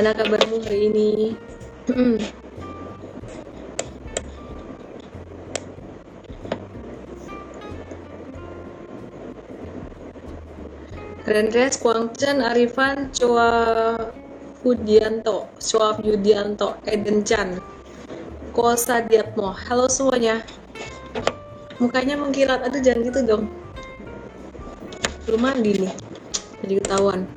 gimana kabarmu hari ini? Rendres, Kwangchen, Arifan, Chua Hudianto, Chua Yudianto, Eden Chan, Kosa Diatmo. Halo semuanya. Mukanya mengkilat. Aduh jangan gitu dong. Belum mandi nih. Jadi ketahuan.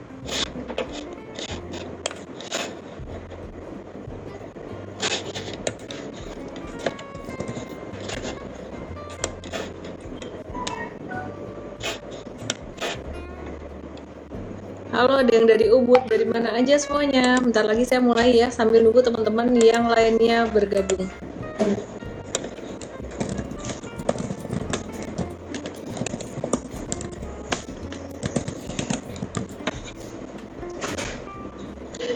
Ada yang dari Ubud, dari mana aja semuanya? Bentar lagi saya mulai ya, sambil nunggu teman-teman yang lainnya bergabung.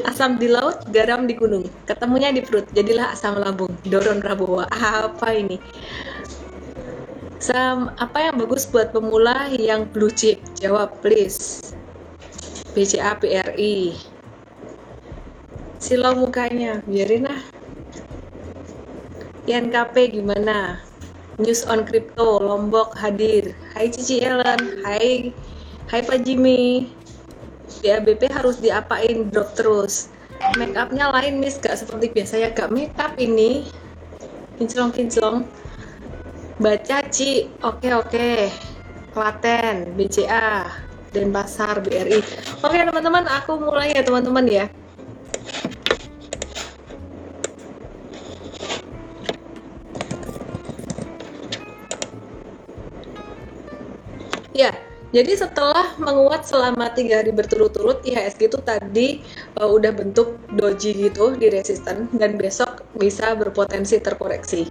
Asam di laut, garam di gunung. Ketemunya di perut, jadilah asam lambung. Doron Rabowo. Apa ini? Sam, apa yang bagus buat pemula yang blue chip? Jawab, please. BCA PRI silau mukanya biarin lah. INKP gimana? News on Crypto Lombok hadir. Hai Cici Ellen Hai Hai Pak Jimmy. BABP harus diapain drop terus. Make upnya lain miss. Gak seperti biasa ya gak make up ini. Kinclong kinclong baca Ci. Oke oke. Klaten BCA dan Pasar BRI. Oke teman-teman, aku mulai ya teman-teman ya. Ya, jadi setelah menguat selama tiga hari berturut-turut, IHSG itu tadi uh, udah bentuk doji gitu di resisten dan besok bisa berpotensi terkoreksi.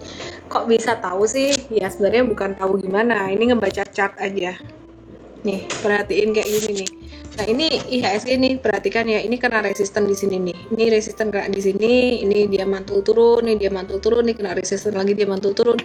Kok bisa tahu sih? Ya sebenarnya bukan tahu gimana, ini ngebaca chart aja. Nih, perhatiin kayak gini nih. Nah, ini IHSG nih, perhatikan ya, ini kena resisten di sini nih. Ini resisten kena di sini, ini dia mantul turun, ini dia mantul turun, ini kena resisten lagi, dia mantul turun.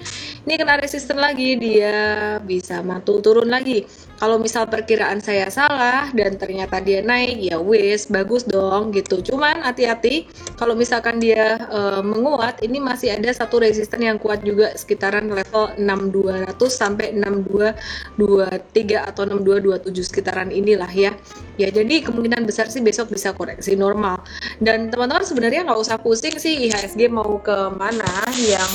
Ini kena resisten lagi, dia bisa mantul turun lagi. Kalau misal perkiraan saya salah dan ternyata dia naik, ya wis, bagus dong gitu. Cuman hati-hati kalau misalkan dia e, menguat, ini masih ada satu resisten yang kuat juga sekitaran level 6200 sampai 6223 atau 6227 sekitaran inilah ya. Ya jadi kemungkinan besar sih besok bisa koreksi normal. Dan teman-teman sebenarnya nggak usah pusing sih IHSG mau ke mana yang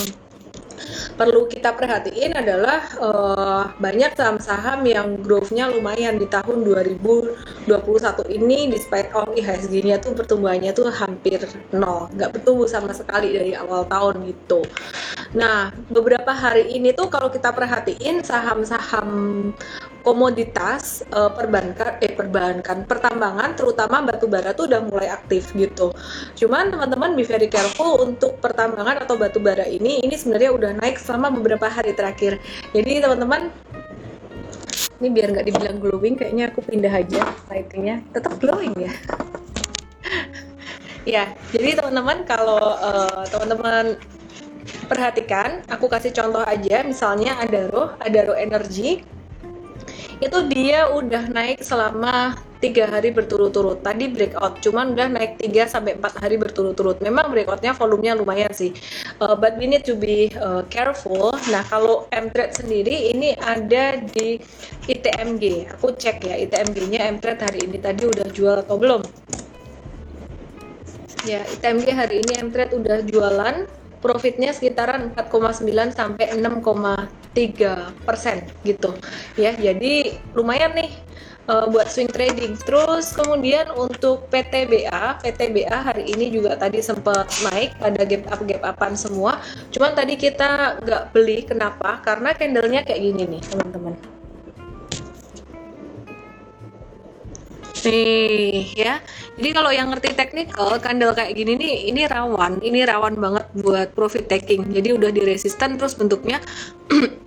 perlu kita perhatiin adalah uh, banyak saham-saham yang growth-nya lumayan di tahun 2021 ini despite of IHSG-nya tuh pertumbuhannya tuh hampir nol, nggak bertumbuh sama sekali dari awal tahun gitu. Nah, beberapa hari ini tuh kalau kita perhatiin saham-saham komoditas uh, perbankan eh perbankan pertambangan terutama batu bara tuh udah mulai aktif gitu. Cuman teman-teman be very careful untuk pertambangan atau batu bara ini ini sebenarnya udah naik selama beberapa hari terakhir. Jadi teman-teman ini biar nggak dibilang glowing kayaknya aku pindah aja lightingnya tetap glowing ya ya jadi teman-teman kalau uh, teman-teman perhatikan aku kasih contoh aja misalnya Adaro Adaro Energy itu dia udah naik selama tiga hari berturut-turut. Tadi breakout cuman udah naik 3 sampai 4 hari berturut-turut. Memang breakoutnya volumenya lumayan sih. Uh, but we need to be uh, careful. Nah kalau M-Trade sendiri ini ada di ITMG aku cek ya ITMG nya M-Trade hari ini tadi udah jual atau belum? Ya ITMG hari ini M-Trade udah jualan profitnya sekitaran 4,9 sampai 6,3 persen gitu. Ya jadi lumayan nih uh, buat swing trading. Terus kemudian untuk PTBA PTBA hari ini juga tadi sempat naik pada gap up gap upan semua. Cuman tadi kita nggak beli kenapa? Karena candlenya kayak gini nih teman-teman nih ya. Jadi kalau yang ngerti technical candle kayak gini nih ini rawan. Ini rawan banget buat profit taking. Jadi udah di resisten terus bentuknya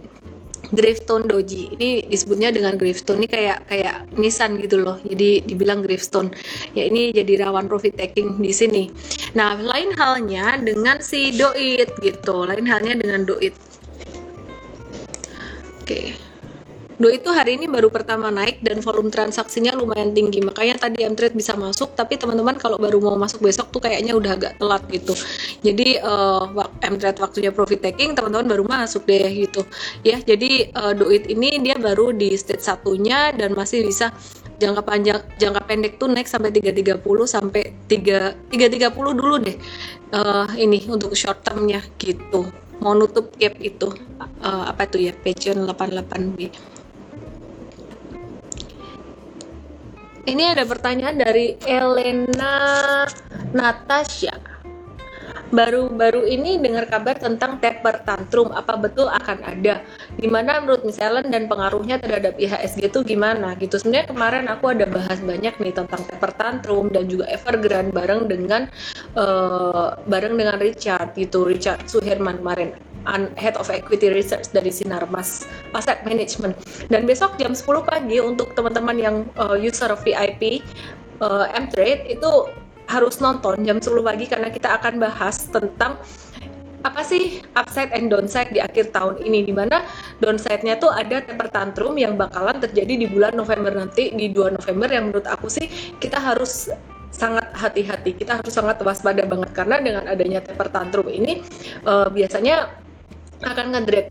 Gravestone Doji. Ini disebutnya dengan Gravestone ini kayak kayak nisan gitu loh. Jadi dibilang Gravestone ya ini jadi rawan profit taking di sini. Nah lain halnya dengan si Doit gitu. Lain halnya dengan Doit. Oke. okay. Do itu hari ini baru pertama naik dan volume transaksinya lumayan tinggi. Makanya tadi M-Trade bisa masuk, tapi teman-teman kalau baru mau masuk besok tuh kayaknya udah agak telat gitu. Jadi uh, M-Trade waktunya profit taking, teman-teman baru masuk deh gitu. Ya, jadi uh, Do it ini dia baru di stage satunya dan masih bisa jangka panjang jangka pendek tuh naik sampai 330 sampai 3 330 dulu deh. Uh, ini untuk short termnya gitu mau nutup gap itu uh, apa tuh ya Patreon 88B Ini ada pertanyaan dari Elena Natasha. Baru-baru ini dengar kabar tentang taper tantrum, apa betul akan ada? Gimana menurut Miss Ellen dan pengaruhnya terhadap IHSG itu gimana? Gitu. Sebenarnya kemarin aku ada bahas banyak nih tentang taper tantrum dan juga Evergrande bareng dengan uh, bareng dengan Richard gitu, Richard Suherman kemarin Head of Equity Research dari Sinarmas Asset Management. Dan besok jam 10 pagi untuk teman-teman yang uh, user VIP uh, M-Trade itu harus nonton jam 10 pagi karena kita akan bahas tentang apa sih upside and downside di akhir tahun ini di mana downside-nya tuh ada temper tantrum yang bakalan terjadi di bulan November nanti di 2 November yang menurut aku sih kita harus sangat hati-hati kita harus sangat waspada banget karena dengan adanya temper tantrum ini uh, biasanya akan ngedrag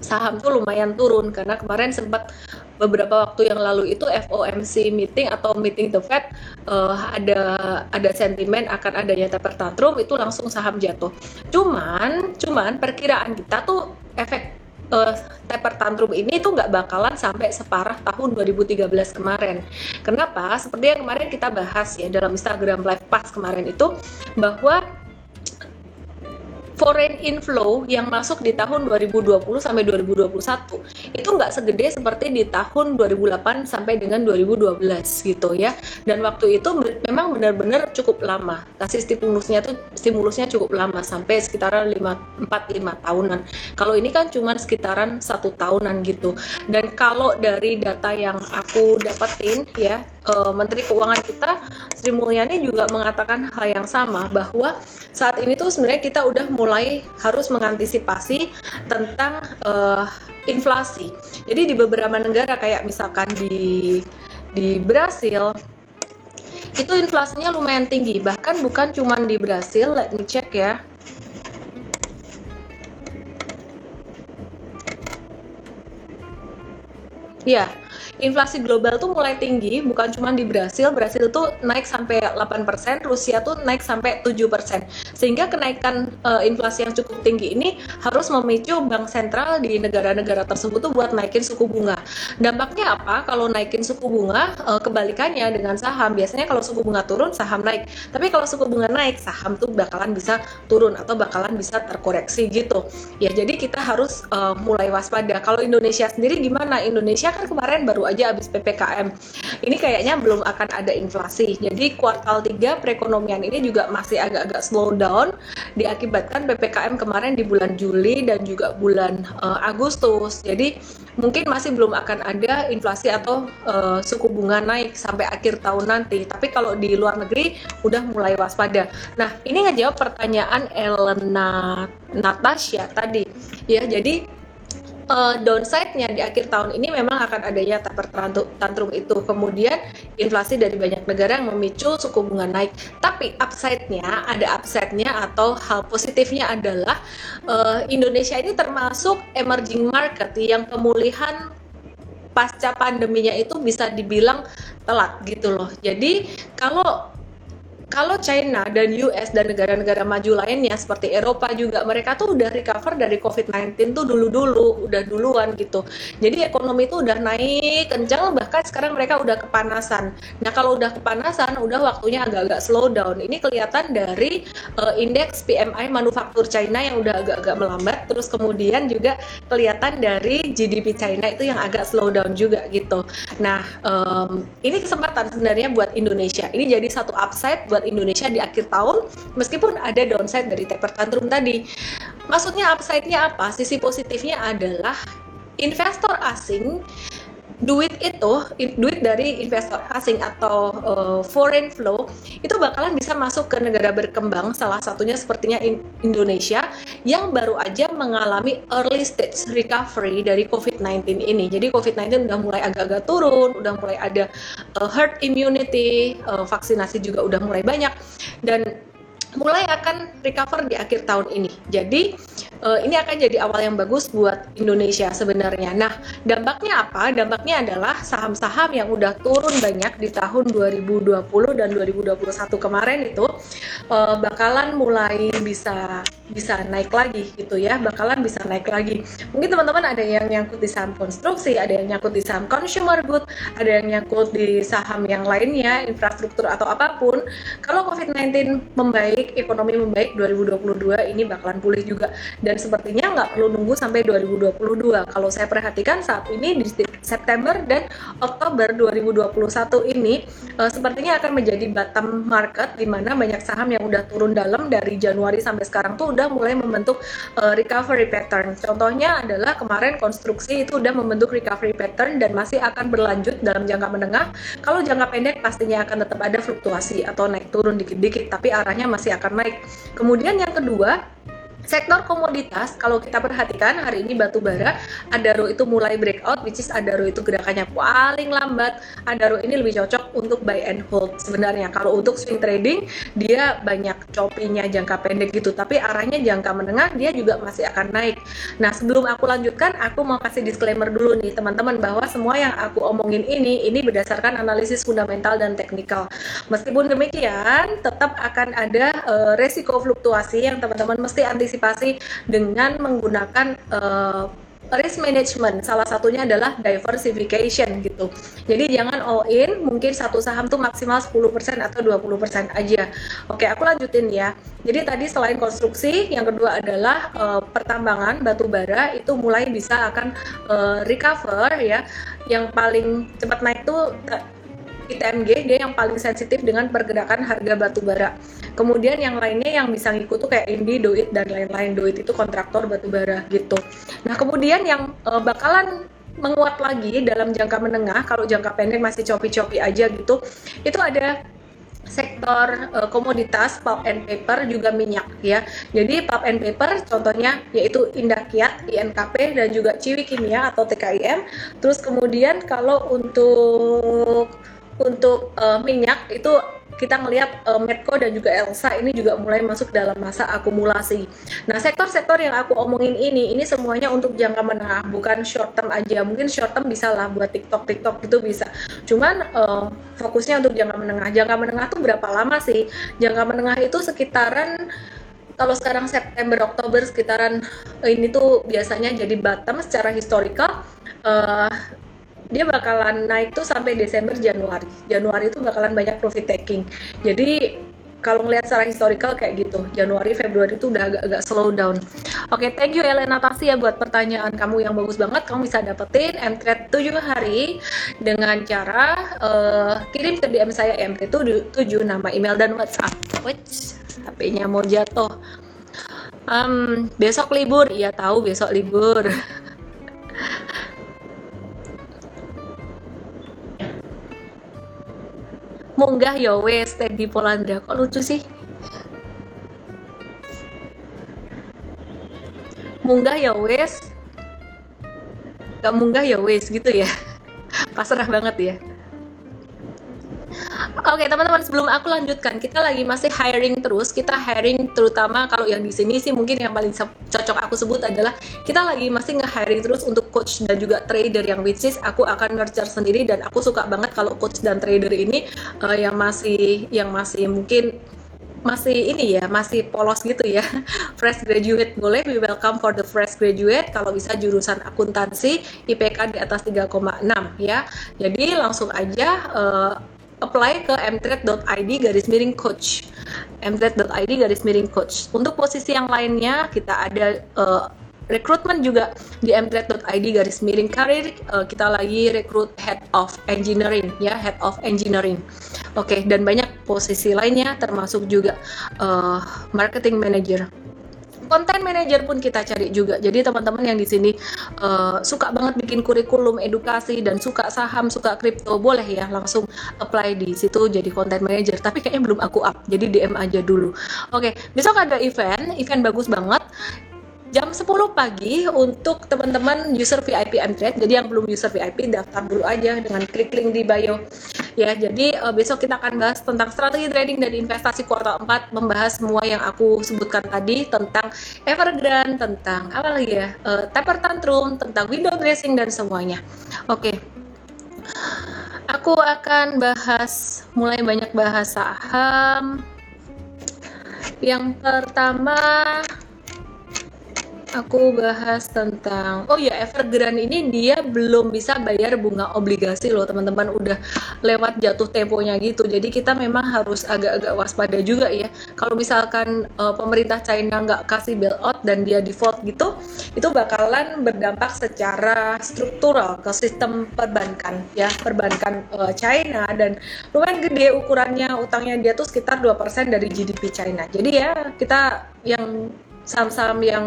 saham tuh lumayan turun karena kemarin sempat beberapa waktu yang lalu itu FOMC meeting atau meeting the Fed uh, ada ada sentimen akan adanya taper tantrum itu langsung saham jatuh. Cuman cuman perkiraan kita tuh efek uh, taper tantrum ini tuh nggak bakalan sampai separah tahun 2013 kemarin. Kenapa? Seperti yang kemarin kita bahas ya dalam Instagram Live Pass kemarin itu bahwa foreign inflow yang masuk di tahun 2020 sampai 2021 itu nggak segede seperti di tahun 2008 sampai dengan 2012 gitu ya. Dan waktu itu memang benar-benar cukup lama. Kasih stimulusnya tuh stimulusnya cukup lama sampai sekitaran 5 4 5 tahunan. Kalau ini kan cuma sekitaran satu tahunan gitu. Dan kalau dari data yang aku dapetin ya uh, Menteri Keuangan kita Sri Mulyani juga mengatakan hal yang sama bahwa saat ini tuh sebenarnya kita udah mulai harus mengantisipasi tentang uh, inflasi. Jadi di beberapa negara kayak misalkan di di Brasil itu inflasinya lumayan tinggi. Bahkan bukan cuma di Brasil let me check ya. Ya, inflasi global tuh mulai tinggi, bukan cuma di Brasil. Brasil tuh naik sampai 8%, Rusia tuh naik sampai 7%. Sehingga kenaikan uh, inflasi yang cukup tinggi ini harus memicu bank sentral di negara-negara tersebut tuh buat naikin suku bunga. Dampaknya apa? Kalau naikin suku bunga, uh, kebalikannya dengan saham. Biasanya kalau suku bunga turun, saham naik. Tapi kalau suku bunga naik, saham tuh bakalan bisa turun atau bakalan bisa terkoreksi gitu. Ya, jadi kita harus uh, mulai waspada. Kalau Indonesia sendiri gimana? Indonesia kan kemarin baru aja habis PPKM. Ini kayaknya belum akan ada inflasi. Jadi kuartal 3 perekonomian ini juga masih agak-agak slow down diakibatkan PPKM kemarin di bulan Juli dan juga bulan uh, Agustus. Jadi mungkin masih belum akan ada inflasi atau uh, suku bunga naik sampai akhir tahun nanti. Tapi kalau di luar negeri udah mulai waspada. Nah, ini ngejawab pertanyaan Elena Natasha tadi. Ya, jadi uh, downside-nya di akhir tahun ini memang akan adanya taper tantrum itu. Kemudian inflasi dari banyak negara yang memicu suku bunga naik. Tapi upside-nya, ada upside-nya atau hal positifnya adalah uh, Indonesia ini termasuk emerging market yang pemulihan pasca pandeminya itu bisa dibilang telat gitu loh. Jadi kalau kalau China dan US dan negara-negara maju lainnya seperti Eropa juga mereka tuh udah recover dari COVID-19 tuh dulu-dulu, udah duluan gitu. Jadi ekonomi tuh udah naik kencang bahkan sekarang mereka udah kepanasan. Nah, kalau udah kepanasan udah waktunya agak-agak slow down. Ini kelihatan dari uh, indeks PMI manufaktur China yang udah agak-agak melambat terus kemudian juga kelihatan dari GDP China itu yang agak slow down juga gitu. Nah, um, ini kesempatan sebenarnya buat Indonesia. Ini jadi satu upside buat buat Indonesia di akhir tahun meskipun ada downside dari taper tantrum tadi. Maksudnya upside-nya apa? Sisi positifnya adalah investor asing duit itu duit dari investor asing atau uh, foreign flow itu bakalan bisa masuk ke negara berkembang salah satunya sepertinya Indonesia yang baru aja mengalami early stage recovery dari COVID-19 ini. Jadi COVID-19 udah mulai agak-agak turun, udah mulai ada uh, herd immunity, uh, vaksinasi juga udah mulai banyak dan mulai akan recover di akhir tahun ini. Jadi uh, ini akan jadi awal yang bagus buat Indonesia sebenarnya. Nah, dampaknya apa? Dampaknya adalah saham-saham yang udah turun banyak di tahun 2020 dan 2021 kemarin itu uh, bakalan mulai bisa bisa naik lagi gitu ya, bakalan bisa naik lagi. Mungkin teman-teman ada yang nyangkut di saham konstruksi, ada yang nyangkut di saham consumer good, ada yang nyangkut di saham yang lainnya, infrastruktur atau apa pun. Kalau COVID-19 membaik, ekonomi membaik 2022 ini bakalan pulih juga dan sepertinya nggak perlu nunggu sampai 2022. Kalau saya perhatikan saat ini di September dan Oktober 2021 ini uh, sepertinya akan menjadi bottom market di mana banyak saham yang udah turun dalam dari Januari sampai sekarang tuh udah mulai membentuk uh, recovery pattern. Contohnya adalah kemarin konstruksi itu udah membentuk recovery pattern dan masih akan berlanjut dalam jangka menengah. Kalau jangka pendek pastinya akan tetap ada fluktuasi atau naik turun dikit-dikit tapi arahnya masih akan naik. Kemudian yang kedua Sektor komoditas, kalau kita perhatikan hari ini batu bara, Adaro itu mulai breakout, which is Adaro itu gerakannya paling lambat. Adaro ini lebih cocok untuk buy and hold sebenarnya. Kalau untuk swing trading, dia banyak copinya jangka pendek gitu, tapi arahnya jangka menengah dia juga masih akan naik. Nah, sebelum aku lanjutkan, aku mau kasih disclaimer dulu nih teman-teman bahwa semua yang aku omongin ini ini berdasarkan analisis fundamental dan teknikal. Meskipun demikian, tetap akan ada uh, resiko fluktuasi yang teman-teman mesti antisipasi antisipasi dengan menggunakan uh, risk management. Salah satunya adalah diversification gitu. Jadi jangan all in mungkin satu saham tuh maksimal 10% atau 20% aja. Oke aku lanjutin ya. Jadi tadi selain konstruksi yang kedua adalah uh, pertambangan batu bara itu mulai bisa akan uh, recover ya. Yang paling cepat naik tuh ITMG dia yang paling sensitif dengan pergerakan harga batu bara. Kemudian yang lainnya yang bisa ngikut tuh kayak Indi, Doit dan lain-lain. Doit itu kontraktor batu bara gitu. Nah, kemudian yang uh, bakalan menguat lagi dalam jangka menengah kalau jangka pendek masih copi-copi aja gitu. Itu ada sektor uh, komoditas pulp and paper juga minyak ya. Jadi pulp and paper contohnya yaitu Indah Kiat, INKP dan juga Ciwi Kimia atau TKIM. Terus kemudian kalau untuk untuk uh, minyak itu kita ngelihat uh, Medco dan juga Elsa ini juga mulai masuk dalam masa akumulasi. Nah, sektor-sektor yang aku omongin ini ini semuanya untuk jangka menengah, bukan short term aja. Mungkin short term bisa lah buat TikTok TikTok itu bisa. Cuman uh, fokusnya untuk jangka menengah. Jangka menengah tuh berapa lama sih? Jangka menengah itu sekitaran kalau sekarang September Oktober sekitaran ini tuh biasanya jadi bottom secara historical uh, dia bakalan naik tuh sampai Desember Januari. Januari itu bakalan banyak profit taking. Jadi kalau ngelihat secara historical kayak gitu, Januari Februari itu udah agak-agak slow down. Oke, okay, thank you Elena Tasi ya buat pertanyaan kamu yang bagus banget. Kamu bisa dapetin MTrade 7 hari dengan cara uh, kirim ke DM saya MT 7 nama email dan WhatsApp. Which HP-nya mau jatuh. Um, besok libur, iya tahu besok libur. munggah ya wes Teddy Polandra kok lucu sih? Munggah ya wes gak munggah ya wes gitu ya. Pasrah banget ya Oke teman-teman sebelum aku lanjutkan kita lagi masih hiring terus. Kita hiring terutama kalau yang di sini sih mungkin yang paling cocok aku sebut adalah kita lagi masih nge-hiring terus untuk coach dan juga trader yang which is aku akan nurture sendiri dan aku suka banget kalau coach dan trader ini uh, yang masih yang masih mungkin masih ini ya masih polos gitu ya. Fresh graduate boleh we welcome for the fresh graduate. Kalau bisa jurusan akuntansi IPK di atas 3,6 ya. Jadi langsung aja uh, apply ke mtrade.id garis miring coach. mtrade.id garis miring coach. Untuk posisi yang lainnya kita ada uh, rekrutmen juga di mtrade.id garis miring karir. Uh, kita lagi rekrut head of engineering ya head of engineering. Oke okay, dan banyak posisi lainnya termasuk juga uh, marketing manager konten manager pun kita cari juga. Jadi teman-teman yang di sini uh, suka banget bikin kurikulum edukasi dan suka saham suka kripto boleh ya langsung apply di situ jadi konten manager. Tapi kayaknya belum aku up jadi DM aja dulu. Oke besok ada event event bagus banget jam 10 pagi untuk teman-teman user VIP Mtrade. Jadi yang belum user VIP daftar dulu aja dengan klik link di bio. Ya, jadi uh, besok kita akan bahas tentang strategi trading dan investasi kuartal 4, membahas semua yang aku sebutkan tadi tentang Evergrande, tentang apa lagi ya? Uh, taper tantrum, tentang window dressing dan semuanya. Oke. Okay. Aku akan bahas mulai banyak bahas saham. Yang pertama aku bahas tentang oh ya Evergrande ini dia belum bisa bayar bunga obligasi loh teman-teman. Udah lewat jatuh temponya gitu. Jadi kita memang harus agak-agak waspada juga ya. Kalau misalkan uh, pemerintah China nggak kasih bailout dan dia default gitu itu bakalan berdampak secara struktural ke sistem perbankan ya. Perbankan uh, China dan lumayan gede ukurannya utangnya dia tuh sekitar 2% dari GDP China. Jadi ya kita yang saham-saham yang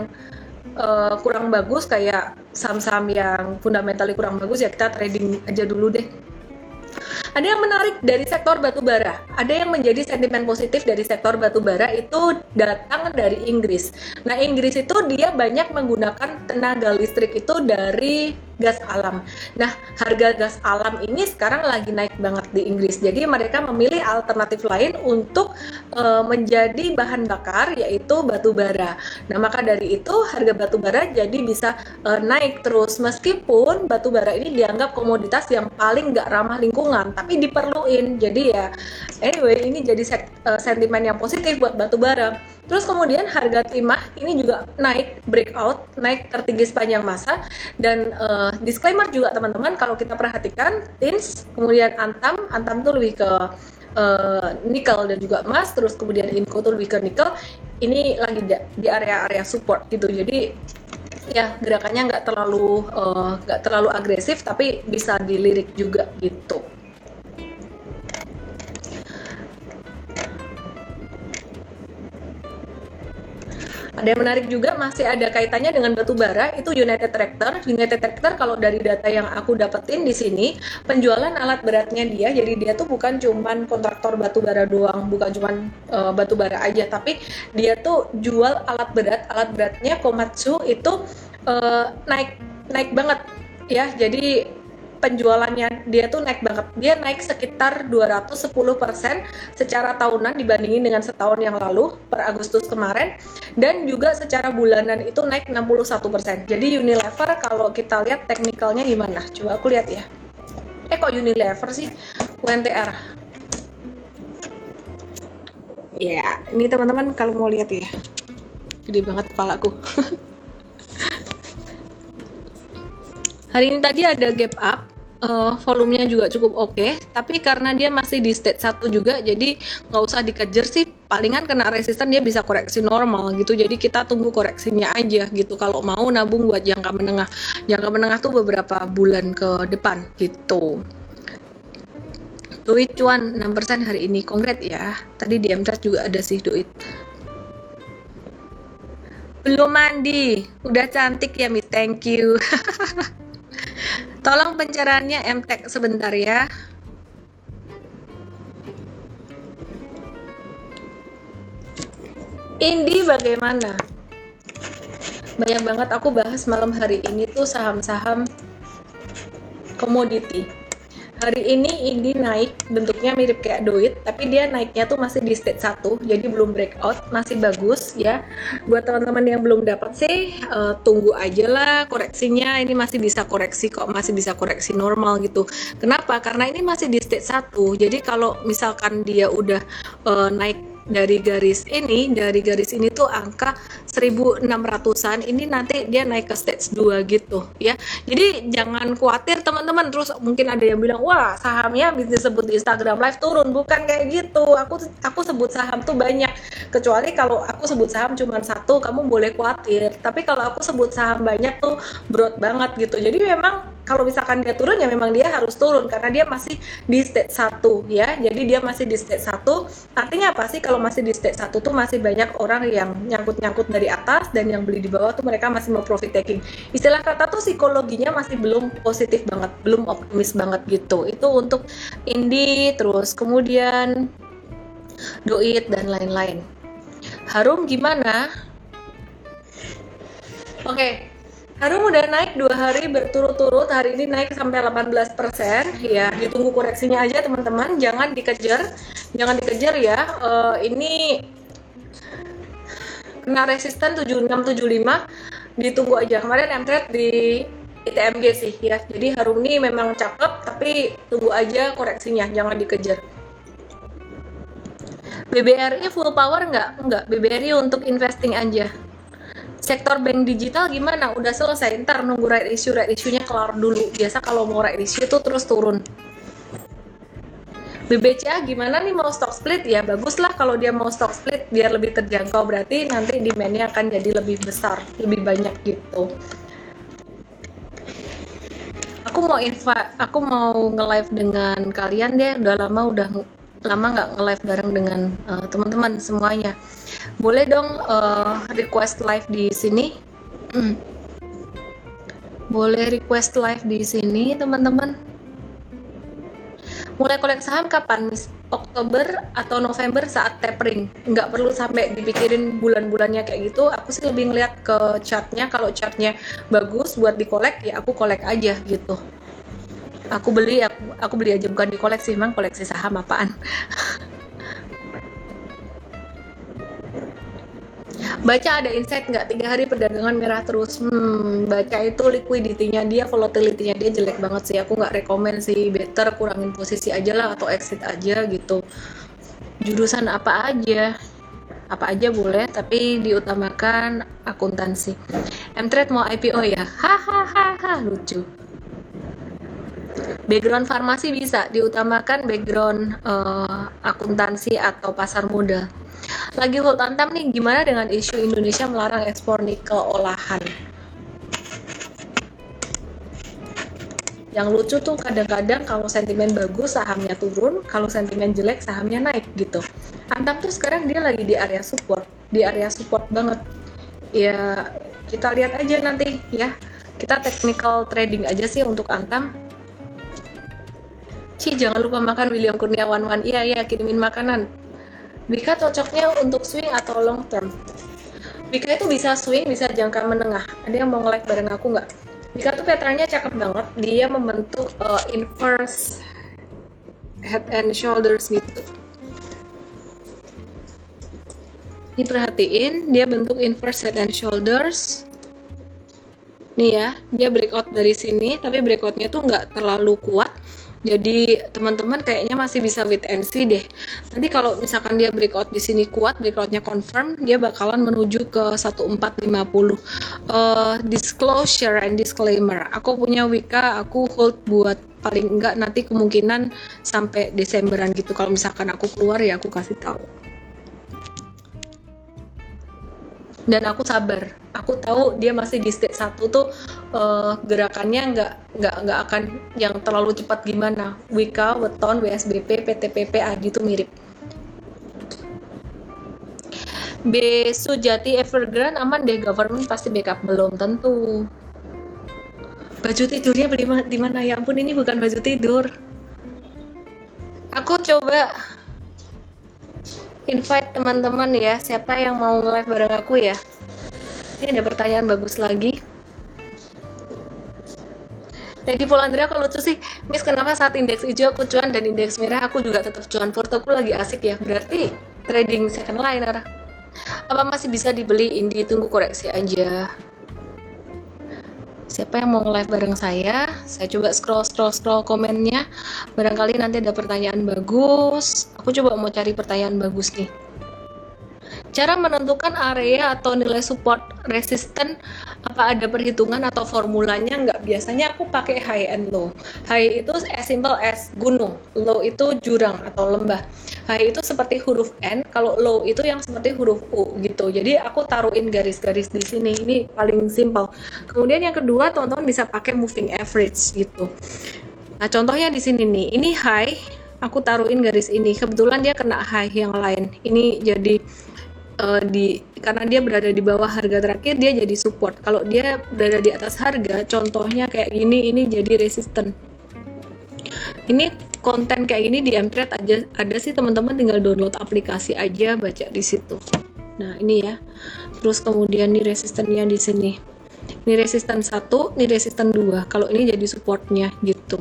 uh, kurang bagus kayak saham-saham yang fundamentalnya kurang bagus ya kita trading aja dulu deh ada yang menarik dari sektor batubara. Ada yang menjadi sentimen positif dari sektor batubara itu datang dari Inggris. Nah, Inggris itu dia banyak menggunakan tenaga listrik itu dari gas alam. Nah, harga gas alam ini sekarang lagi naik banget di Inggris. Jadi mereka memilih alternatif lain untuk uh, menjadi bahan bakar yaitu batu bara. Nah, maka dari itu harga batu bara jadi bisa uh, naik terus meskipun batu bara ini dianggap komoditas yang paling nggak ramah lingkungan, tapi diperluin. Jadi ya anyway ini jadi uh, sentimen yang positif buat batu bara. Terus kemudian harga timah ini juga naik breakout, naik tertinggi sepanjang masa dan uh, disclaimer juga teman-teman kalau kita perhatikan tins, kemudian antam, antam tuh lebih ke uh, nikel dan juga emas, terus kemudian inco tuh lebih ke nikel. Ini lagi di area-area support gitu. Jadi ya gerakannya nggak terlalu nggak uh, terlalu agresif tapi bisa dilirik juga gitu. Ada yang menarik juga masih ada kaitannya dengan batu bara itu United Tractor. United Tractor kalau dari data yang aku dapetin di sini penjualan alat beratnya dia jadi dia tuh bukan cuman kontraktor batu bara doang, bukan cuman uh, batu bara aja tapi dia tuh jual alat berat. Alat beratnya Komatsu itu uh, naik naik banget ya. Jadi penjualannya dia tuh naik banget. Dia naik sekitar 210% secara tahunan dibandingin dengan setahun yang lalu per Agustus kemarin dan juga secara bulanan itu naik 61%. Jadi Unilever kalau kita lihat teknikalnya gimana? Coba aku lihat ya. Eh kok Unilever sih? UNTR. Ya, ini teman-teman kalau mau lihat ya. Gede banget kepalaku. Hari ini tadi ada gap up uh, volumenya juga cukup oke okay, tapi karena dia masih di state satu juga jadi nggak usah dikejar sih. Palingan kena resisten dia bisa koreksi normal gitu. Jadi kita tunggu koreksinya aja gitu. Kalau mau nabung buat jangka menengah. Jangka menengah tuh beberapa bulan ke depan gitu. Duit cuan 6% hari ini. Kongret ya. Tadi di MTrade juga ada sih duit. Belum mandi. Udah cantik ya mi thank you Tolong pencerahannya MTek sebentar ya. Indi bagaimana? Banyak banget aku bahas malam hari ini tuh saham-saham komoditi hari ini ini naik bentuknya mirip kayak duit tapi dia naiknya tuh masih di state 1 jadi belum breakout masih bagus ya. Buat teman-teman yang belum dapat sih uh, tunggu aja lah koreksinya. Ini masih bisa koreksi kok masih bisa koreksi normal gitu. Kenapa? Karena ini masih di state 1 jadi kalau misalkan dia udah uh, naik dari garis ini dari garis ini tuh angka 1600-an ini nanti dia naik ke stage 2 gitu ya. Jadi jangan khawatir teman-teman. Terus mungkin ada yang bilang wah sahamnya bisnis sebut di Instagram live turun. Bukan kayak gitu. Aku aku sebut saham tuh banyak. Kecuali kalau aku sebut saham cuma satu kamu boleh khawatir. Tapi kalau aku sebut saham banyak tuh broad banget gitu. Jadi memang kalau misalkan dia turun ya memang dia harus turun karena dia masih di state 1 ya. Jadi dia masih di state 1 artinya apa sih? Kalau masih di state 1 tuh masih banyak orang yang nyangkut-nyangkut dari atas dan yang beli di bawah tuh mereka masih mau profit taking. Istilah kata tuh psikologinya masih belum positif banget belum optimis banget gitu. Itu untuk indie terus kemudian doit dan lain-lain. Harum gimana? Oke, okay. Harum udah naik dua hari berturut-turut. Hari ini naik sampai 18 persen. Ya, ditunggu koreksinya aja teman-teman. Jangan dikejar, jangan dikejar ya. Uh, ini kena resisten 7675. Ditunggu aja. Kemarin M-Trade di ITMG sih ya. Jadi Harum ini memang cakep, tapi tunggu aja koreksinya. Jangan dikejar. BBRI full power nggak? Nggak. BBRI untuk investing aja sektor bank digital gimana? Udah selesai, ntar nunggu right issue, right issue-nya kelar dulu. Biasa kalau mau right issue itu terus turun. BBCA gimana nih mau stock split ya bagus lah kalau dia mau stock split biar lebih terjangkau berarti nanti demandnya akan jadi lebih besar lebih banyak gitu aku mau invite aku mau nge live dengan kalian deh udah lama udah lama nggak nge live bareng dengan uh, teman-teman semuanya. Boleh dong uh, request live di sini. Hmm. boleh request live di sini teman-teman. Mulai kolek saham kapan Miss? Oktober atau November saat tapering? Nggak perlu sampai dipikirin bulan-bulannya kayak gitu. Aku sih lebih ngeliat ke chartnya. Kalau chartnya bagus buat dikolek ya aku kolek aja gitu aku beli aku, aku beli aja bukan di koleksi memang koleksi saham apaan? Baca ada insight nggak? Tiga hari perdagangan merah terus. Hmm, baca itu liquidity-nya dia volatility-nya dia jelek banget sih. Aku nggak rekomend sih. Better kurangin posisi aja lah atau exit aja gitu. Jurusan apa aja? Apa aja boleh tapi diutamakan akuntansi. M-Trade mau IPO ya? Hahaha lucu background farmasi bisa diutamakan background uh, akuntansi atau pasar modal. Lagi hold antam nih gimana dengan isu Indonesia melarang ekspor nikel olahan? Yang lucu tuh kadang-kadang kalau sentimen bagus sahamnya turun kalau sentimen jelek sahamnya naik gitu. Antam tuh sekarang dia lagi di area support di area support banget. Ya kita lihat aja nanti ya. Kita technical trading aja sih untuk Antam Ci jangan lupa makan William Kurniawan Wan iya iya kirimin makanan Bika cocoknya untuk swing atau long term? Bika itu bisa swing, bisa jangka menengah. Ada yang mau nge-like bareng aku nggak? Bika tuh petanya cakep banget. Dia membentuk uh, inverse head and shoulders gitu. Diperhatiin, dia bentuk inverse head and shoulders. Nih ya, dia breakout dari sini, tapi breakoutnya tuh nggak terlalu kuat jadi teman-teman kayaknya masih bisa wait and see deh. Nanti kalau misalkan dia breakout di sini kuat, breakoutnya confirm, dia bakalan menuju ke 1450. Uh, disclosure and disclaimer. Aku punya Wika, aku hold buat paling enggak nanti kemungkinan sampai Desemberan gitu. Kalau misalkan aku keluar ya aku kasih tahu. Dan aku sabar. Aku tahu dia masih di stage satu tuh uh, gerakannya nggak nggak nggak akan yang terlalu cepat gimana. Wika, Weton, WSBP, PTPP, Adi itu mirip. B. Sujati Evergrande aman deh government pasti backup. Belum tentu. Baju tidurnya di mana? Ya ampun ini bukan baju tidur. Aku coba invite teman-teman ya siapa yang mau live bareng aku ya? Ini ada pertanyaan bagus lagi. Teddy Polandria kalau lucu sih? Miss kenapa saat indeks hijau aku cuan dan indeks merah aku juga tetap cuan? Portoku lagi asik ya berarti trading second liner apa masih bisa dibeli? Ini tunggu koreksi aja siapa yang mau live bareng saya saya coba scroll scroll scroll komennya. Barangkali nanti ada pertanyaan bagus. Aku coba mau cari pertanyaan bagus nih. Cara menentukan area atau nilai support resisten apa ada perhitungan atau formulanya? Nggak. Biasanya aku pakai high and low. High itu as simple as gunung. Low itu jurang atau lembah. High itu seperti huruf N. Kalau low itu yang seperti huruf U gitu. Jadi aku taruhin garis-garis di sini. Ini paling simple kemudian yang kedua teman-teman bisa pakai moving average gitu. Nah contohnya di sini nih. Ini high aku taruhin garis ini. Kebetulan dia kena high yang lain. Ini jadi uh, di karena dia berada di bawah harga terakhir dia jadi support kalau dia berada di atas harga contohnya kayak gini ini jadi resisten ini konten kayak gini di Mtrade aja ada sih teman-teman tinggal download aplikasi aja baca di situ nah ini ya terus kemudian di resistennya di sini ini resisten satu, ini resisten dua. Kalau ini jadi supportnya gitu.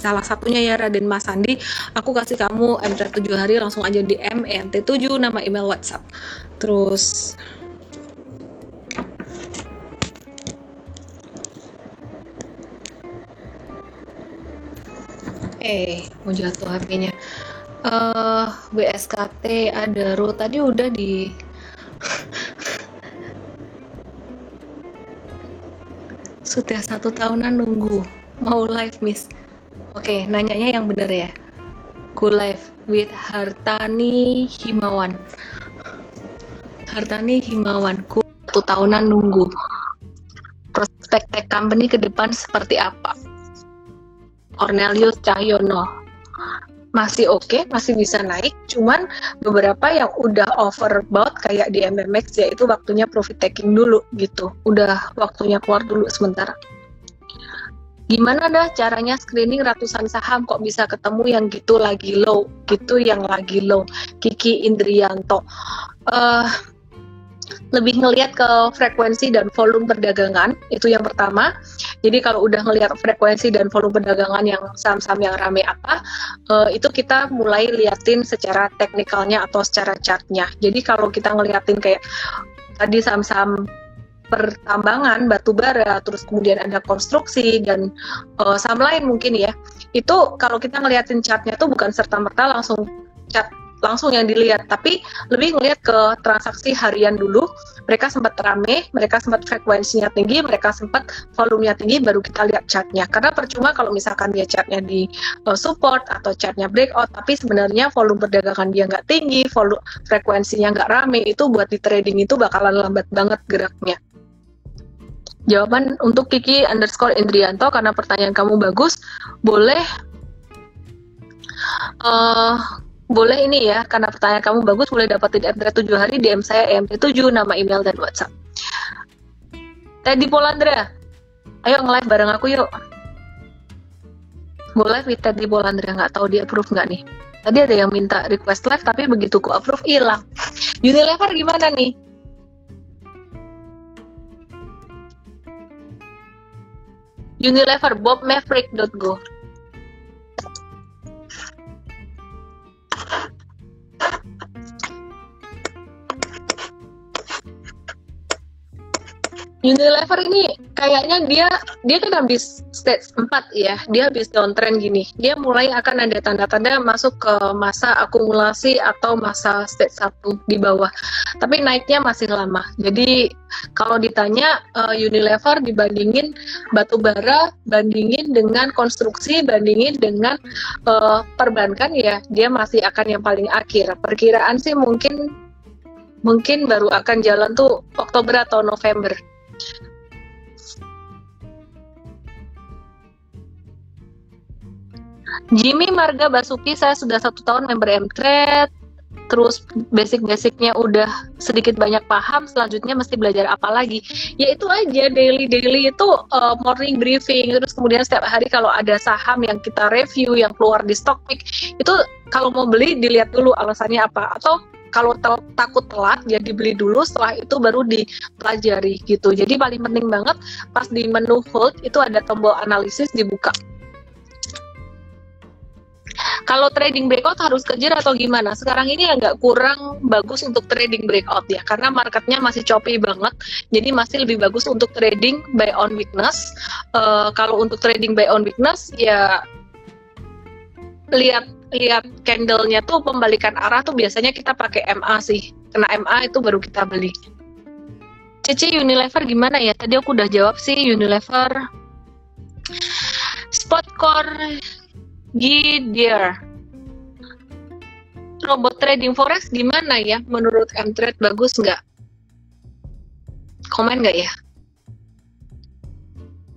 Salah satunya ya Raden Mas Sandi, aku kasih kamu MT 7 hari langsung aja di MNT 7 nama email WhatsApp. Terus eh mau jatuh HP-nya. Uh, eh, BSKT ada ro tadi udah di Sudah satu tahunan nunggu. Mau live, Miss. Oke, nanyanya yang bener ya. Go live with Hartani Himawan. Hartani Himawan. Ku satu tahunan nunggu. Prospek tech company ke depan seperti apa? Cornelius Cahyono masih oke, okay, masih bisa naik. Cuman beberapa yang udah overbought kayak di MMX ya itu waktunya profit taking dulu gitu. Udah waktunya keluar dulu sementara. Gimana dah caranya screening ratusan saham kok bisa ketemu yang gitu lagi low, gitu yang lagi low. Kiki Indrianto. Uh, lebih ngelihat ke frekuensi dan volume perdagangan itu yang pertama. Jadi kalau udah ngelihat frekuensi dan volume perdagangan yang saham-saham yang rame apa uh, itu kita mulai liatin secara teknikalnya atau secara chartnya. Jadi kalau kita ngeliatin kayak tadi saham-saham pertambangan batu bara terus kemudian ada konstruksi dan uh, saham lain mungkin ya itu kalau kita ngeliatin chartnya tuh bukan serta merta langsung chart langsung yang dilihat, tapi lebih ngelihat ke transaksi harian dulu. Mereka sempat rame, mereka sempat frekuensinya tinggi, mereka sempat volumenya tinggi, baru kita lihat chartnya. Karena percuma kalau misalkan dia chartnya di uh, support atau chartnya breakout, tapi sebenarnya volume perdagangan dia nggak tinggi, volume frekuensinya nggak rame, itu buat di trading itu bakalan lambat banget geraknya. Jawaban untuk Kiki underscore Indrianto karena pertanyaan kamu bagus, boleh uh, boleh ini ya, karena pertanyaan kamu bagus, boleh dapetin MT 7 hari DM saya MT 7, nama email dan WhatsApp. Teddy Polandra, ayo nge-live bareng aku yuk. Boleh with Teddy Polandra, nggak tahu dia approve nggak nih. Tadi ada yang minta request live, tapi begitu ku approve, hilang. Unilever gimana nih? Unilever, bobmaverick.go Unilever ini kayaknya dia dia kan habis stage 4 ya. Dia habis downtrend gini. Dia mulai akan ada tanda-tanda masuk ke masa akumulasi atau masa stage 1 di bawah. Tapi naiknya masih lama. Jadi kalau ditanya uh, Unilever dibandingin batu bara, bandingin dengan konstruksi, bandingin dengan uh, perbankan ya, dia masih akan yang paling akhir. Perkiraan sih mungkin mungkin baru akan jalan tuh Oktober atau November. Jimmy Marga Basuki saya sudah satu tahun member Mtrade terus basic-basicnya udah sedikit banyak paham selanjutnya mesti belajar apa lagi. Ya itu aja daily daily itu uh, morning briefing terus kemudian setiap hari kalau ada saham yang kita review yang keluar di stock pick itu kalau mau beli dilihat dulu alasannya apa. Atau kalau tel takut telat ya dibeli dulu setelah itu baru dipelajari gitu. Jadi paling penting banget pas di menu hold itu ada tombol analisis dibuka kalau trading breakout harus kejar atau gimana? Sekarang ini agak kurang bagus untuk trading breakout ya, karena marketnya masih choppy banget. Jadi masih lebih bagus untuk trading buy on weakness. Uh, kalau untuk trading buy on weakness ya lihat lihat candlenya tuh pembalikan arah tuh biasanya kita pakai MA sih kena MA itu baru kita beli Cici Unilever gimana ya tadi aku udah jawab sih Unilever Spot Core Gidear robot trading forex gimana ya? Menurut M-Trade bagus nggak? Komen nggak ya?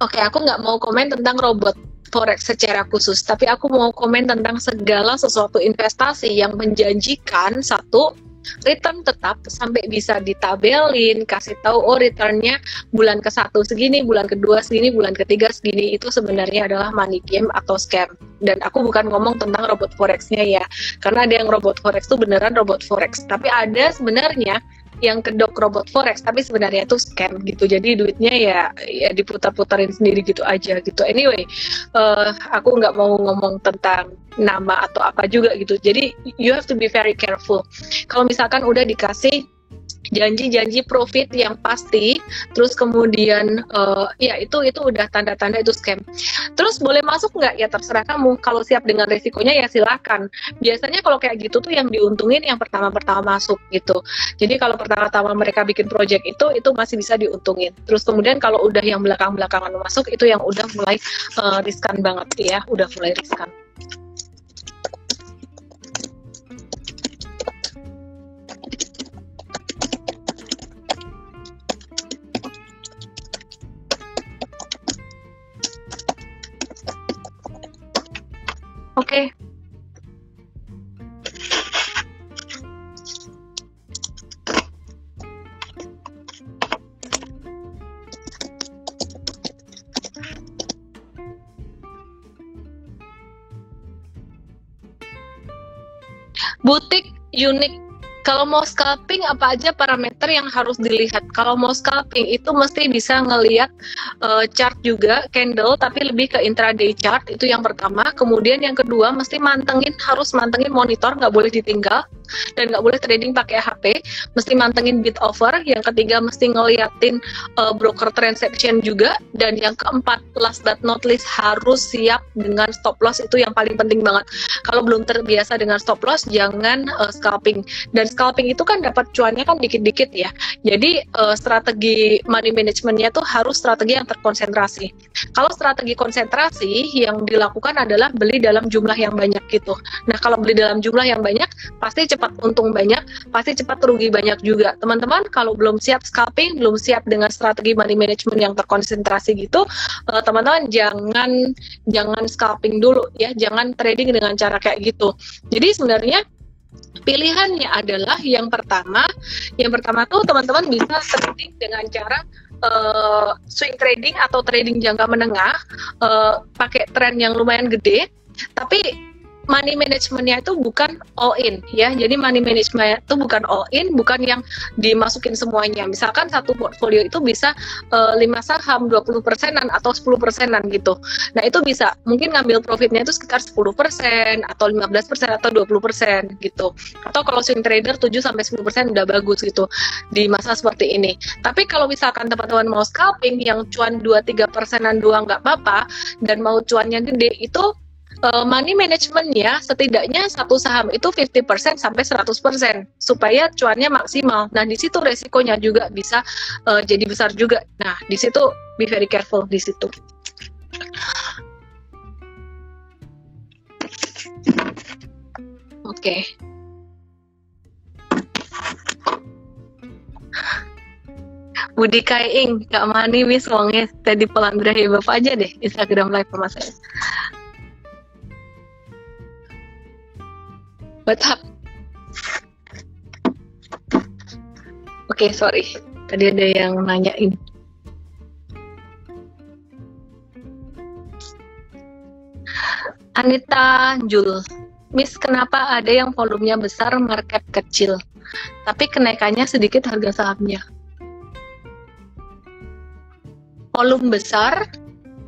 Oke, aku nggak mau komen tentang robot forex secara khusus, tapi aku mau komen tentang segala sesuatu investasi yang menjanjikan satu return tetap sampai bisa ditabelin, kasih tahu oh returnnya bulan ke satu segini, bulan kedua segini, bulan ketiga segini itu sebenarnya adalah money game atau scam. Dan aku bukan ngomong tentang robot forexnya ya, karena ada yang robot forex itu beneran robot forex, tapi ada sebenarnya yang kedok robot forex tapi sebenarnya itu scam gitu. Jadi duitnya ya ya diputar-putarin sendiri gitu aja gitu. Anyway uh, aku nggak mau ngomong tentang nama atau apa juga gitu. Jadi you have to be very careful. Kalau misalkan udah dikasih janji-janji profit yang pasti terus kemudian uh, ya itu itu udah tanda-tanda itu scam. Terus boleh masuk nggak? Ya terserah kamu. Kalau siap dengan resikonya ya silakan. Biasanya kalau kayak gitu tuh yang diuntungin yang pertama-pertama masuk gitu. Jadi kalau pertama-tama mereka bikin project itu itu masih bisa diuntungin. Terus kemudian kalau udah yang belakang-belakangan masuk itu yang udah mulai uh, riskan banget ya. Udah mulai riskan Oke. Butik unik kalau mau scalping apa aja parameter yang harus dilihat? Kalau mau scalping itu mesti bisa ngelihat uh, chart juga candle tapi lebih ke intraday chart itu yang pertama. Kemudian yang kedua mesti mantengin harus mantengin monitor nggak boleh ditinggal dan nggak boleh trading pakai HP mesti mantengin bid over yang ketiga mesti ngeliatin uh, broker transaction juga dan yang keempat last but not least harus siap dengan stop loss itu yang paling penting banget kalau belum terbiasa dengan stop loss jangan uh, scalping dan scalping itu kan dapat cuannya kan dikit-dikit ya. Jadi uh, strategi money managementnya tuh harus strategi yang terkonsentrasi. Kalau strategi konsentrasi yang dilakukan adalah beli dalam jumlah yang banyak gitu. Nah kalau beli dalam jumlah yang banyak pasti cepat untung banyak, pasti cepat rugi banyak juga. Teman-teman kalau belum siap scalping, belum siap dengan strategi money management yang terkonsentrasi gitu, eh, teman-teman jangan jangan scalping dulu ya, jangan trading dengan cara kayak gitu. Jadi sebenarnya Pilihannya adalah yang pertama, yang pertama tuh teman-teman bisa trading dengan cara uh, swing trading atau trading jangka menengah, uh, pakai tren yang lumayan gede, tapi money managementnya itu bukan all in ya. Jadi money management itu bukan all in bukan yang dimasukin semuanya. Misalkan satu portfolio itu bisa uh, eh, 5 saham 20 persenan atau 10 persenan gitu. Nah itu bisa. Mungkin ngambil profitnya itu sekitar 10 persen atau 15 persen atau 20 persen gitu. Atau kalau swing trader 7 sampai 10 persen udah bagus gitu di masa seperti ini. Tapi kalau misalkan teman-teman mau scalping yang cuan 2-3 persenan doang nggak apa-apa dan mau cuannya gede itu uh, money management ya setidaknya satu saham itu 50% sampai 100% supaya cuannya maksimal. Nah, di situ resikonya juga bisa uh, jadi besar juga. Nah, di situ be very careful di situ. Oke. Okay. Budi Kaing, Kak Mani, Miss Wongnya, tadi pelandra ya Bapak aja deh Instagram live sama saya. What's up? Oke, okay, sorry. Tadi ada yang nanyain. Anita Jul, Miss, kenapa ada yang volumenya besar, market kecil, tapi kenaikannya sedikit harga sahamnya? Volume besar,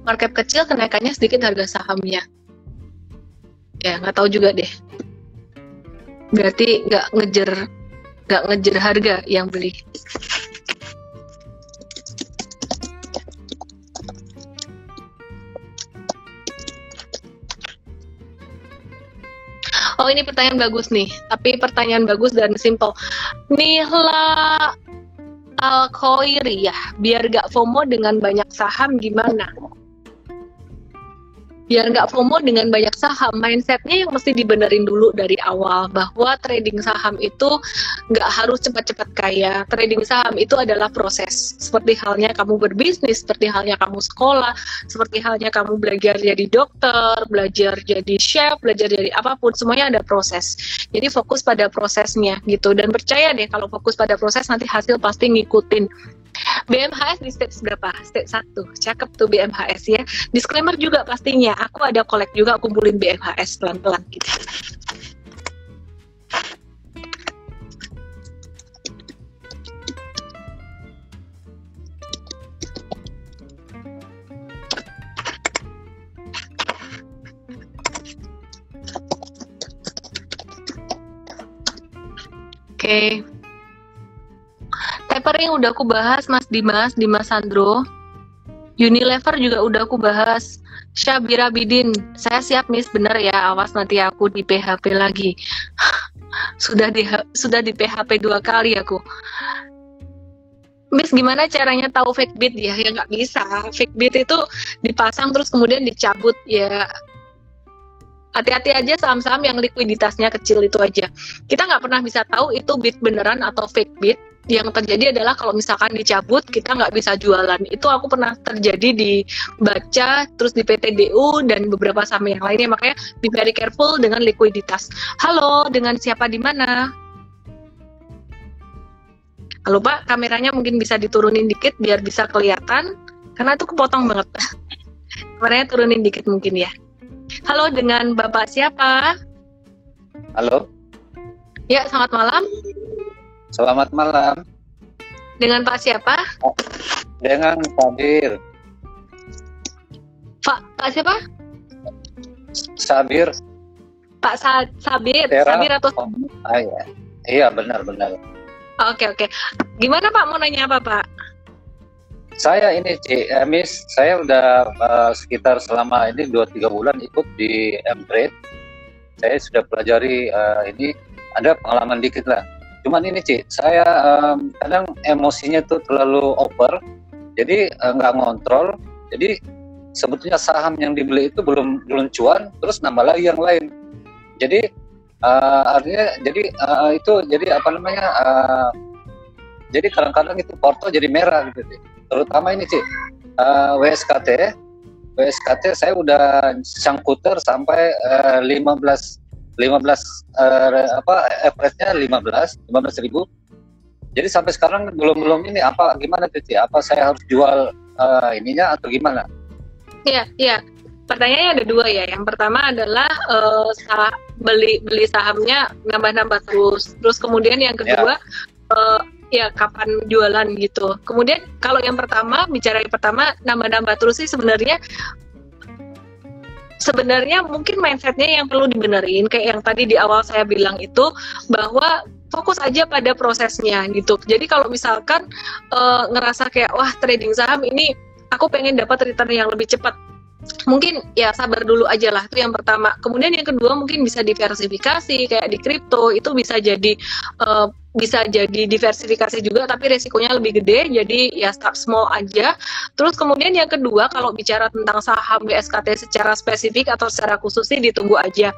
market kecil, kenaikannya sedikit harga sahamnya. Ya, nggak tahu juga deh berarti nggak ngejar nggak ngejar harga yang beli Oh ini pertanyaan bagus nih, tapi pertanyaan bagus dan simple. Nihla Alkoiri ya, biar gak FOMO dengan banyak saham gimana? Biar nggak FOMO dengan banyak saham mindsetnya yang mesti dibenerin dulu dari awal bahwa trading saham itu nggak harus cepat-cepat kaya. Trading saham itu adalah proses. Seperti halnya kamu berbisnis seperti halnya kamu sekolah seperti halnya kamu belajar jadi dokter belajar jadi chef belajar jadi apa pun semuanya ada proses. Jadi fokus pada prosesnya gitu. Dan percaya deh kalau fokus pada proses nanti hasil pasti ngikutin BMHS di stage berapa? Stage 1. Cakep tuh BMHS ya. Disclaimer juga pastinya, aku ada kolek juga kumpulin BMHS pelan-pelan gitu. Oke. Okay. Tapering udah aku bahas Mas Dimas, Dimas Sandro. Unilever juga udah aku bahas. Syabira Bidin, saya siap Miss, bener ya, awas nanti aku di PHP lagi. sudah di sudah di PHP dua kali aku. Miss gimana caranya tahu fake beat ya? Ya nggak bisa. Fake beat itu dipasang terus kemudian dicabut ya. Hati-hati aja saham-saham yang likuiditasnya kecil itu aja. Kita nggak pernah bisa tahu itu beat beneran atau fake beat yang terjadi adalah kalau misalkan dicabut kita nggak bisa jualan. Itu aku pernah terjadi di baca terus di PTDU dan beberapa saham yang lainnya. Makanya be very careful dengan likuiditas. Halo dengan siapa di mana? Halo pak kameranya mungkin bisa diturunin dikit biar bisa kelihatan. Karena itu kepotong banget. Kameranya turunin dikit mungkin ya halo dengan bapak siapa halo ya selamat malam Selamat malam. Dengan Pak siapa? Dengan Sabir. Pak Pak siapa? Sabir. Pak Sa Sabir. Tera. Sabir atau oh, ah, iya. iya benar benar. Oke oke. Gimana Pak mau nanya apa Pak? Saya ini Ci, eh, saya udah uh, sekitar selama ini 2-3 bulan ikut di M-Trade. Saya sudah pelajari uh, ini ada pengalaman dikit lah cuman ini Ci saya um, kadang emosinya tuh terlalu over jadi eh, nggak uh, ngontrol jadi sebetulnya saham yang dibeli itu belum belum cuan terus nambah lagi yang lain jadi uh, artinya jadi uh, itu jadi apa namanya uh, jadi kadang-kadang itu porto jadi merah gitu Ci. Terutama ini Ci. Uh, WSKT WSKT saya udah sangkuter sampai uh, 15 15 uh, eh, apa average-nya 15 15 ribu. Jadi sampai sekarang belum belum ini apa gimana tuh apa saya harus jual uh, ininya atau gimana? Iya iya. Pertanyaannya ada dua ya. Yang pertama adalah uh, sah beli beli sahamnya nambah-nambah terus. Terus kemudian yang kedua ya. Uh, ya kapan jualan gitu. Kemudian kalau yang pertama bicara yang pertama nambah-nambah terus sih sebenarnya sebenarnya mungkin mindsetnya yang perlu dibenerin kayak yang tadi di awal saya bilang itu bahwa fokus aja pada prosesnya gitu. Jadi kalau misalkan uh, ngerasa kayak wah trading saham ini aku pengen dapat return yang lebih cepat mungkin ya sabar dulu aja lah itu yang pertama kemudian yang kedua mungkin bisa diversifikasi kayak di kripto itu bisa jadi uh, bisa jadi diversifikasi juga tapi resikonya lebih gede jadi ya start small aja. Terus kemudian yang kedua kalau bicara tentang saham BSKT secara spesifik atau secara khusus sih ditunggu aja.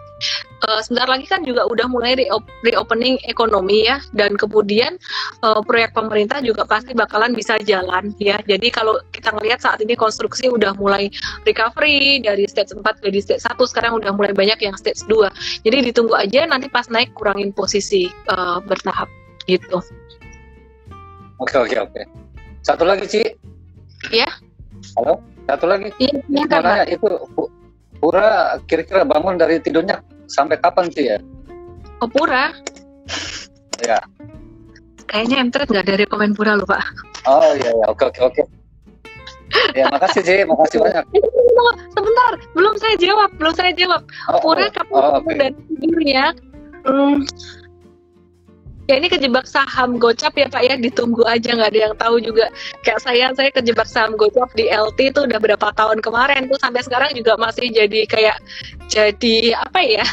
Uh, sebentar lagi kan juga udah mulai reopening ekonomi ya dan kemudian uh, proyek pemerintah juga pasti bakalan bisa jalan ya. Jadi kalau kita ngelihat saat ini konstruksi udah mulai recovery dari stage 4 ke stage 1 sekarang udah mulai banyak yang stage 2 jadi ditunggu aja nanti pas naik kurangin posisi uh, bertahap gitu. Oke oke oke. Satu lagi Ci. Ya halo? Satu lagi. Iya ya, itu Pura kira-kira bangun dari tidurnya sampai kapan sih ya? Oh Pura? Ya kayaknya entret nggak dari komen Pura lupa oh iya ya oke oke oke. Ya makasih sih makasih banyak. Sebentar. Belum saya jawab belum saya jawab. Oh, Pura oh, kapan oh, okay. dari tidurnya hmm, ya ini kejebak saham gocap ya pak ya. Ditunggu aja nggak ada yang tahu juga. Kayak saya saya kejebak saham gocap di LT itu udah berapa tahun kemarin. Tuh sampai sekarang juga masih jadi kayak jadi apa ya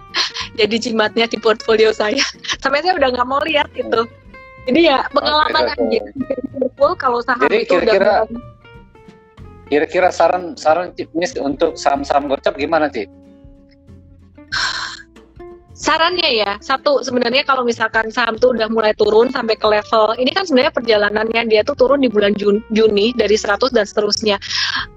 jadi jimatnya di portfolio saya. Sampai saya udah nggak mau lihat itu. Jadi ya pengalaman okay, okay. aja kalau saham jadi, itu kira -kira, udah Kira-kira saran saran Miss untuk saham-saham gocap gimana sih? Sarannya ya satu sebenarnya kalau misalkan saham tuh udah mulai turun sampai ke level ini kan sebenarnya perjalanannya dia tuh turun di bulan Jun, Juni dari 100 dan seterusnya.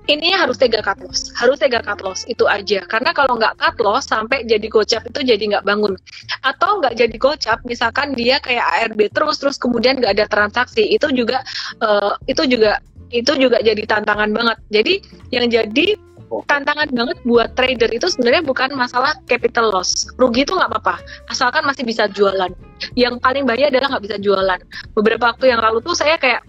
Ini harus tega cut loss harus tega cut loss itu aja. Karena kalau nggak cut loss sampai jadi gocap itu jadi nggak bangun. Atau nggak jadi gocap misalkan dia kayak ARB terus terus kemudian nggak ada transaksi itu juga uh, itu juga itu juga jadi tantangan banget. Jadi yang jadi tantangan banget buat trader itu sebenarnya bukan masalah capital loss. Rugi itu nggak apa-apa, asalkan masih bisa jualan. Yang paling bahaya adalah nggak bisa jualan. Beberapa waktu yang lalu tuh saya kayak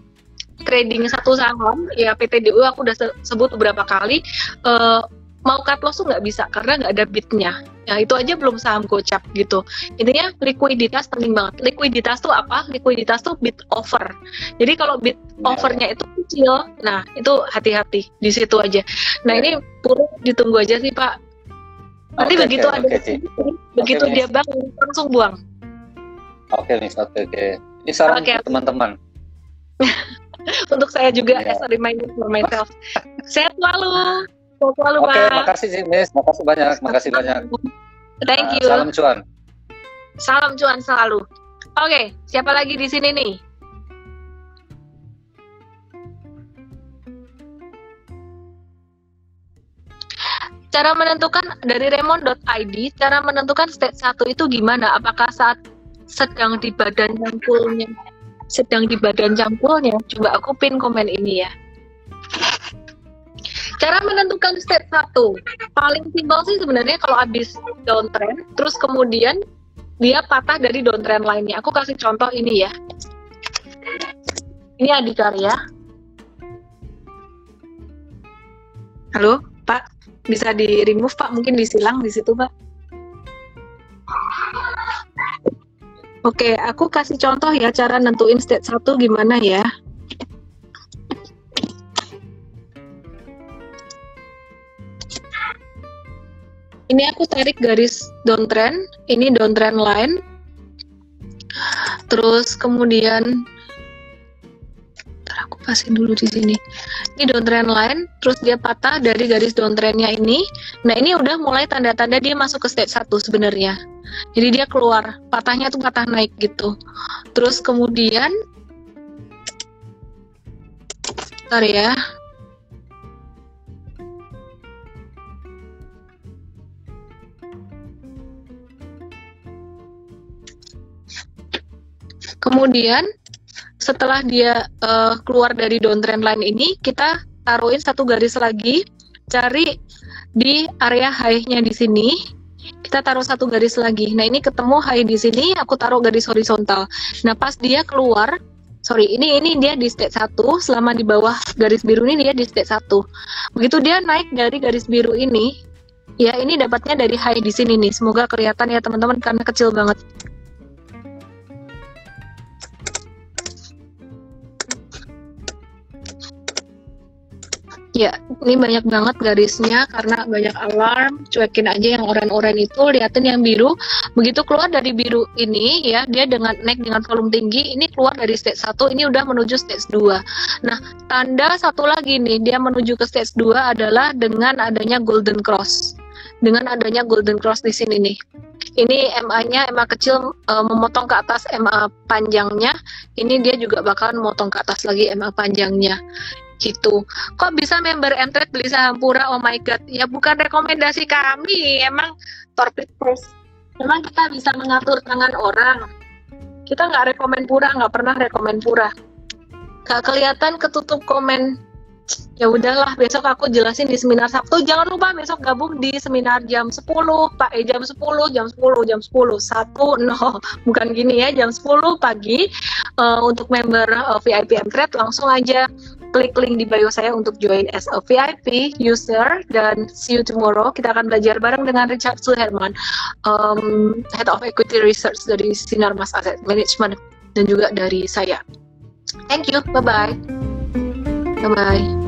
trading satu saham, ya PTDU aku udah sebut beberapa kali, uh, mau cut loss tuh nggak bisa karena nggak ada bitnya. Ya itu aja belum saham gocap gitu. Intinya likuiditas penting banget. Likuiditas tuh apa? Likuiditas tuh bit over. Jadi kalau bit iya. overnya itu kecil, nah itu hati-hati di situ aja. Nah ya. ini perlu ditunggu aja sih Pak. Nanti okay, begitu okay, ada okay, begitu okay, dia bangun langsung buang. Oke okay, oke okay, oke. Okay. Ini saran okay. teman-teman. Untuk saya juga yeah. as a reminder for myself. Sehat selalu. Selalu, Oke, okay, makasih sih, Miss. Makasih banyak. Makasih banyak. Thank you. salam cuan. Salam cuan selalu. Oke, okay, siapa lagi di sini nih? Cara menentukan dari remon.id, cara menentukan state 1 itu gimana? Apakah saat sedang di badan cangkulnya? Sedang di badan cangkulnya? Coba aku pin komen ini ya. Cara menentukan state satu paling simpel sih sebenarnya kalau habis downtrend, terus kemudian dia patah dari downtrend lainnya. Aku kasih contoh ini ya. Ini adikarya. Halo, Pak. Bisa di remove Pak? Mungkin disilang di situ Pak. Oke, aku kasih contoh ya cara nentuin state satu gimana ya. Ini aku tarik garis downtrend ini downtrend line. Terus kemudian aku pasin dulu di sini. Ini downtrend line terus dia patah dari garis downtrendnya ini. Nah ini udah mulai tanda-tanda dia masuk ke stage 1 sebenarnya. Jadi dia keluar patahnya tuh patah naik gitu. Terus kemudian Bentar ya Kemudian setelah dia uh, keluar dari downtrend line ini, kita taruhin satu garis lagi, cari di area high-nya di sini. Kita taruh satu garis lagi. Nah, ini ketemu high di sini, aku taruh garis horizontal. Nah, pas dia keluar, sorry, ini ini dia di state 1, selama di bawah garis biru ini dia di state 1. Begitu dia naik dari garis biru ini, ya ini dapatnya dari high di sini nih. Semoga kelihatan ya teman-teman karena kecil banget. Ya, ini banyak banget garisnya karena banyak alarm. Cuekin aja yang oranye-oranye itu, liatin yang biru. Begitu keluar dari biru ini ya, dia dengan naik dengan volume tinggi, ini keluar dari stage 1, ini udah menuju stage 2. Nah, tanda satu lagi nih, dia menuju ke stage 2 adalah dengan adanya golden cross. Dengan adanya golden cross di sini nih. Ini MA-nya MA kecil e, memotong ke atas MA panjangnya. Ini dia juga bakalan memotong ke atas lagi MA panjangnya gitu. Kok bisa member Entret beli saham Pura? Oh my god, ya bukan rekomendasi kami, emang torpid first. Memang kita bisa mengatur tangan orang. Kita nggak rekomend Pura, nggak pernah rekomend Pura. Gak kelihatan ketutup komen ya udahlah besok aku jelasin di seminar Sabtu jangan lupa besok gabung di seminar jam 10 Pak eh jam 10 jam 10 jam 10 satu no bukan gini ya jam 10 pagi uh, untuk member uh, VIP Mtrade langsung aja klik link di bio saya untuk join as a VIP user dan see you tomorrow. Kita akan belajar bareng dengan Richard Suherman, um, Head of Equity Research dari Sinar Mas Asset Management dan juga dari saya. Thank you, bye bye. Bye bye.